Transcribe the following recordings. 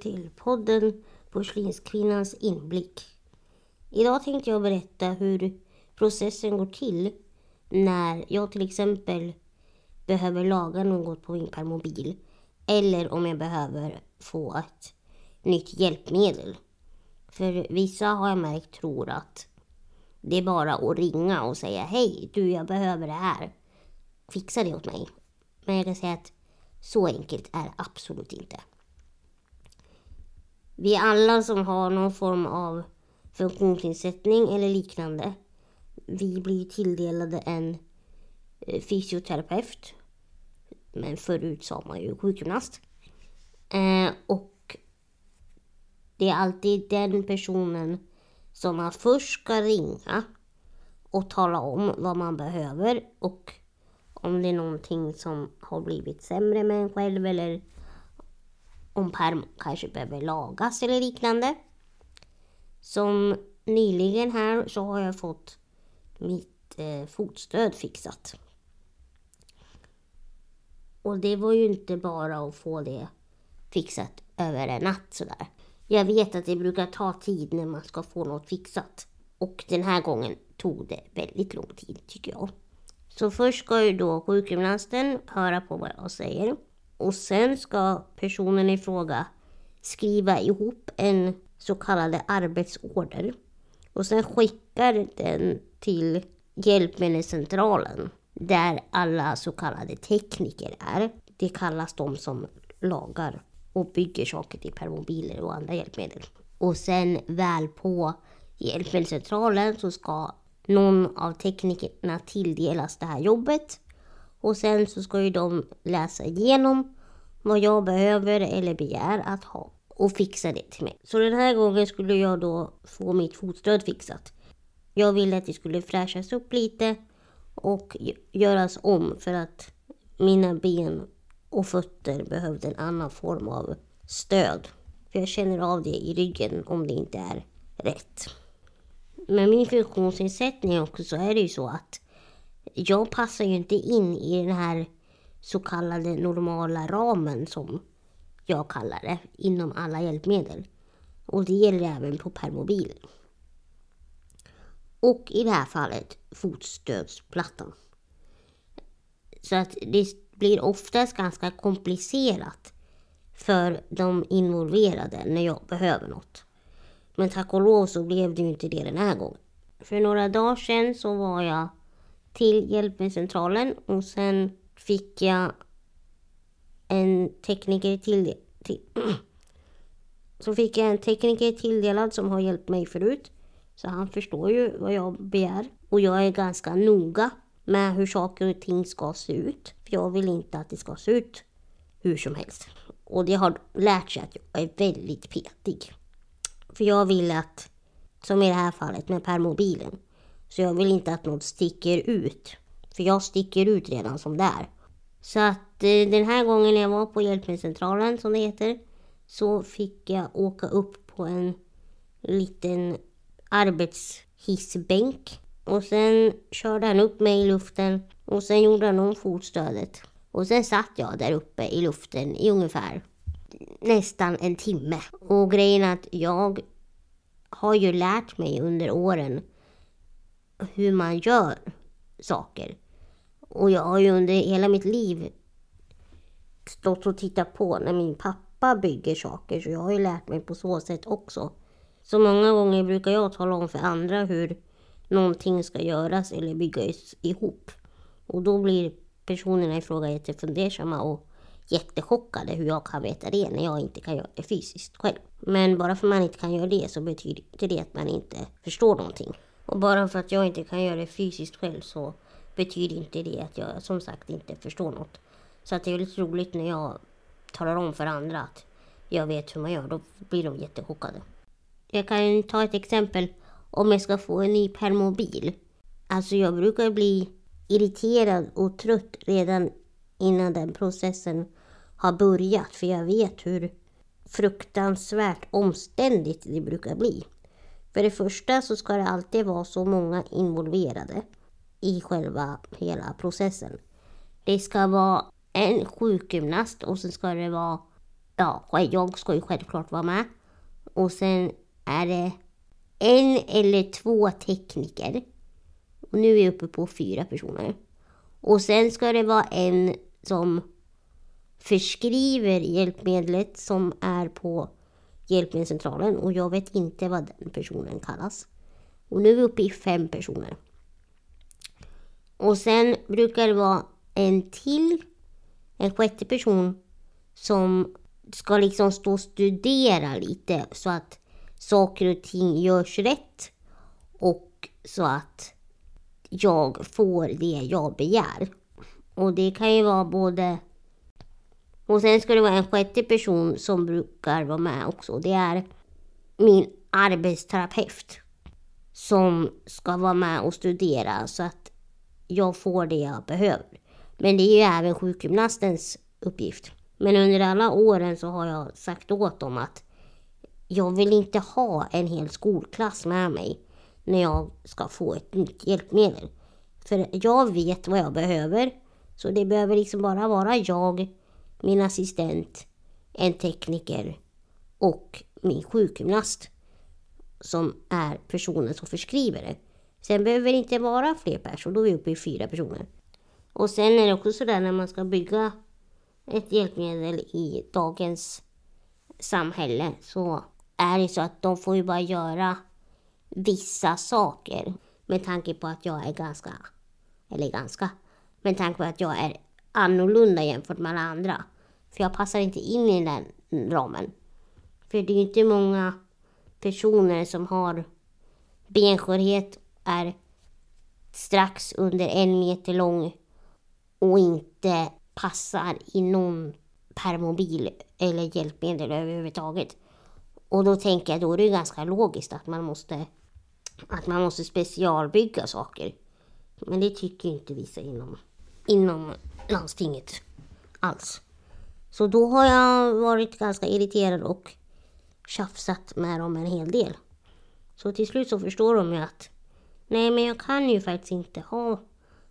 till podden Porslinskvinnans inblick. Idag tänkte jag berätta hur processen går till när jag till exempel behöver laga något på min permobil eller om jag behöver få ett nytt hjälpmedel. För vissa har jag märkt tror att det är bara att ringa och säga hej, du jag behöver det här. Fixa det åt mig. Men jag kan säga att så enkelt är det absolut inte. Vi alla som har någon form av funktionsnedsättning eller liknande, vi blir tilldelade en eh, fysioterapeut. Men förut sa man ju sjukgymnast. Eh, och det är alltid den personen som man först ska ringa och tala om vad man behöver och om det är någonting som har blivit sämre med en själv eller om perm kanske behöver lagas eller liknande. Som nyligen här så har jag fått mitt eh, fotstöd fixat. Och det var ju inte bara att få det fixat över en natt sådär. Jag vet att det brukar ta tid när man ska få något fixat. Och den här gången tog det väldigt lång tid tycker jag. Så först ska ju då sjukgymnasten höra på vad jag säger. Och sen ska personen i fråga skriva ihop en så kallad arbetsorder. Och sen skickar den till Hjälpmedelscentralen där alla så kallade tekniker är. Det kallas de som lagar och bygger saker till permobiler och andra hjälpmedel. Och sen väl på hjälpmedelscentralen så ska någon av teknikerna tilldelas det här jobbet. Och sen så ska ju de läsa igenom vad jag behöver eller begär att ha och fixa det till mig. Så den här gången skulle jag då få mitt fotstöd fixat. Jag ville att det skulle fräschas upp lite och göras om för att mina ben och fötter behövde en annan form av stöd. För jag känner av det i ryggen om det inte är rätt. Med min funktionsnedsättning också så är det ju så att jag passar ju inte in i den här så kallade normala ramen som jag kallar det inom alla hjälpmedel. Och det gäller även på permobilen. Och i det här fallet fotstödsplattan. Så att det blir oftast ganska komplicerat för de involverade när jag behöver något. Men tack och lov så blev det ju inte det den här gången. För några dagar sedan så var jag till hjälpmedelscentralen och sen fick jag en tekniker till, till så fick jag en tekniker tilldelad som har hjälpt mig förut. Så han förstår ju vad jag begär. Och jag är ganska noga med hur saker och ting ska se ut. För jag vill inte att det ska se ut hur som helst. Och det har lärt sig att jag är väldigt petig. För jag vill att, som i det här fallet med permobilen, så jag vill inte att något sticker ut. För jag sticker ut redan som det är. Så att eh, den här gången när jag var på hjälpmedelscentralen som det heter, så fick jag åka upp på en liten arbetshissbänk. Och sen körde han upp mig i luften och sen gjorde han om fotstödet. Och sen satt jag där uppe i luften i ungefär nästan en timme. Och grejen är att jag har ju lärt mig under åren hur man gör saker. Och jag har ju under hela mitt liv stått och tittat på när min pappa bygger saker. Så jag har ju lärt mig på så sätt också. Så många gånger brukar jag tala om för andra hur någonting ska göras eller byggas ihop. Och då blir personerna i fråga jättefundersamma och jättechockade hur jag kan veta det när jag inte kan göra det fysiskt själv. Men bara för att man inte kan göra det så betyder inte det att man inte förstår någonting. Och bara för att jag inte kan göra det fysiskt själv så betyder inte det att jag som sagt inte förstår något. Så att det är väldigt roligt när jag talar om för andra att jag vet hur man gör. Då blir de jättechockade. Jag kan ta ett exempel om jag ska få en ny permobil. Alltså jag brukar bli irriterad och trött redan innan den processen har börjat. För jag vet hur fruktansvärt omständigt det brukar bli. För det första så ska det alltid vara så många involverade i själva hela processen. Det ska vara en sjukgymnast och sen ska det vara ja, jag ska ju självklart vara med. Och sen är det en eller två tekniker. Och nu är vi uppe på fyra personer. Och sen ska det vara en som förskriver hjälpmedlet som är på hjälpmedelscentralen och jag vet inte vad den personen kallas. Och nu är vi uppe i fem personer. Och sen brukar det vara en till, en sjätte person som ska liksom stå och studera lite så att saker och ting görs rätt och så att jag får det jag begär. Och det kan ju vara både... Och sen ska det vara en sjätte person som brukar vara med också. Det är min arbetsterapeut som ska vara med och studera så att jag får det jag behöver. Men det är ju även sjukgymnastens uppgift. Men under alla åren så har jag sagt åt dem att jag vill inte ha en hel skolklass med mig när jag ska få ett nytt hjälpmedel. För jag vet vad jag behöver. Så det behöver liksom bara vara jag, min assistent, en tekniker och min sjukgymnast som är personen som förskriver det. Sen behöver det inte vara fler personer, då är vi uppe i fyra personer. Och sen är det också sådär när man ska bygga ett hjälpmedel i dagens samhälle så är det så att de får ju bara göra vissa saker med tanke på att jag är ganska, eller ganska, med tanke på att jag är annorlunda jämfört med alla andra. För jag passar inte in i den ramen. För det är ju inte många personer som har benskörhet, är strax under en meter lång och inte passar i någon permobil eller hjälpmedel överhuvudtaget. Och då tänker jag, då är det ganska logiskt att man måste, att man måste specialbygga saker. Men det tycker inte vissa inom, inom landstinget alls. Så då har jag varit ganska irriterad och tjafsat med dem en hel del. Så till slut så förstår de ju att nej, men jag kan ju faktiskt inte ha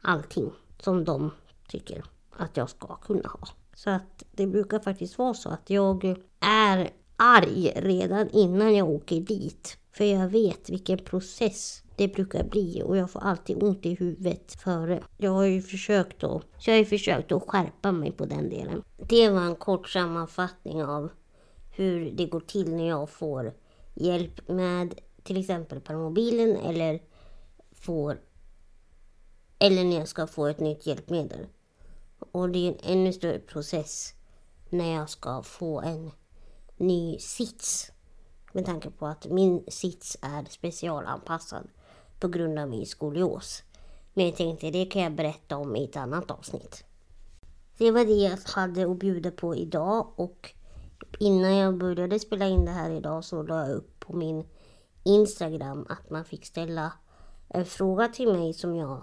allting som de tycker att jag ska kunna ha. Så att det brukar faktiskt vara så att jag är arg redan innan jag åker dit. För jag vet vilken process det brukar bli och jag får alltid ont i huvudet före. Jag har ju försökt att, jag har ju försökt att skärpa mig på den delen. Det var en kort sammanfattning av hur det går till när jag får hjälp med till exempel permobilen eller får eller när jag ska få ett nytt hjälpmedel. Och det är en ännu större process när jag ska få en ny sits. Med tanke på att min sits är specialanpassad på grund av min skolios. Men jag tänkte det kan jag berätta om i ett annat avsnitt. Det var det jag hade att bjuda på idag och innan jag började spela in det här idag så la jag upp på min Instagram att man fick ställa en fråga till mig som jag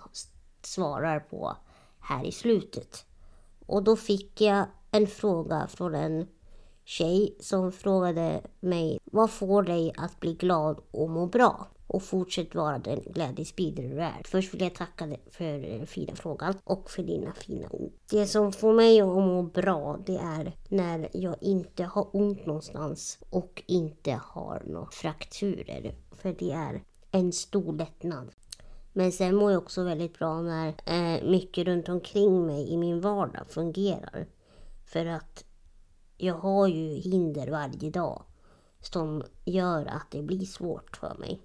svarar på här i slutet. Och då fick jag en fråga från en tjej som frågade mig vad får dig att bli glad och må bra? Och fortsätt vara den glädjespridare du är. Först vill jag tacka dig för den fina frågan och för dina fina ord. Det som får mig att må bra det är när jag inte har ont någonstans och inte har några frakturer. För det är en stor lättnad. Men sen mår jag också väldigt bra när eh, mycket runt omkring mig i min vardag fungerar. För att jag har ju hinder varje dag som gör att det blir svårt för mig.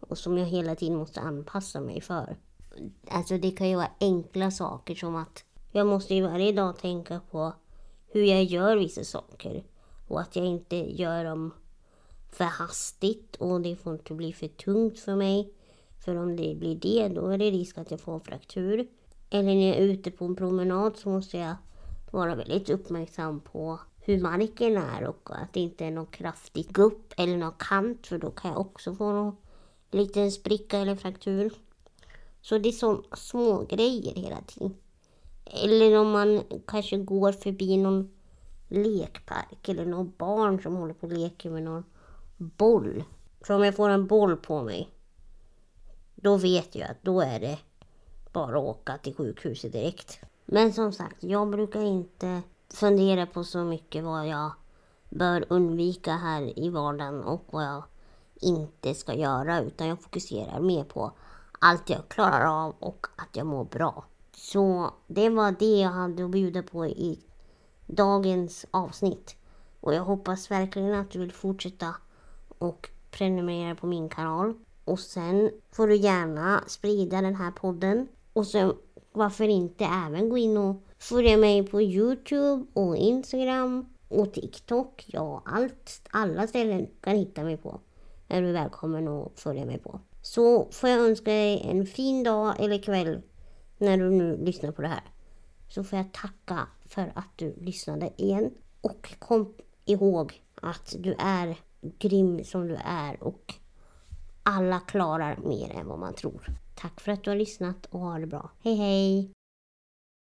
Och som jag hela tiden måste anpassa mig för. Alltså det kan ju vara enkla saker som att jag måste ju varje dag tänka på hur jag gör vissa saker. Och att jag inte gör dem för hastigt och det får inte bli för tungt för mig. För om det blir det, då är det risk att jag får en fraktur. Eller när jag är ute på en promenad så måste jag vara väldigt uppmärksam på hur marken är och att det inte är någon kraftig gupp eller någon kant för då kan jag också få någon liten spricka eller fraktur. Så det är så små grejer hela tiden. Eller om man kanske går förbi någon lekpark eller någon barn som håller på och leker med någon boll. För om jag får en boll på mig då vet jag att då är det bara att åka till sjukhuset direkt. Men som sagt, jag brukar inte fundera på så mycket vad jag bör undvika här i vardagen och vad jag inte ska göra utan jag fokuserar mer på allt jag klarar av och att jag mår bra. Så det var det jag hade att bjuda på i dagens avsnitt. Och jag hoppas verkligen att du vill fortsätta och prenumerera på min kanal. Och sen får du gärna sprida den här podden. Och sen varför inte även gå in och följa mig på Youtube och Instagram och TikTok. Ja, allt, alla ställen kan hitta mig på. Är du välkommen att följa mig på. Så får jag önska dig en fin dag eller kväll när du nu lyssnar på det här. Så får jag tacka för att du lyssnade igen. Och kom ihåg att du är grym som du är och alla klarar mer än vad man tror. Tack för att du har lyssnat och ha det bra. Hej hej!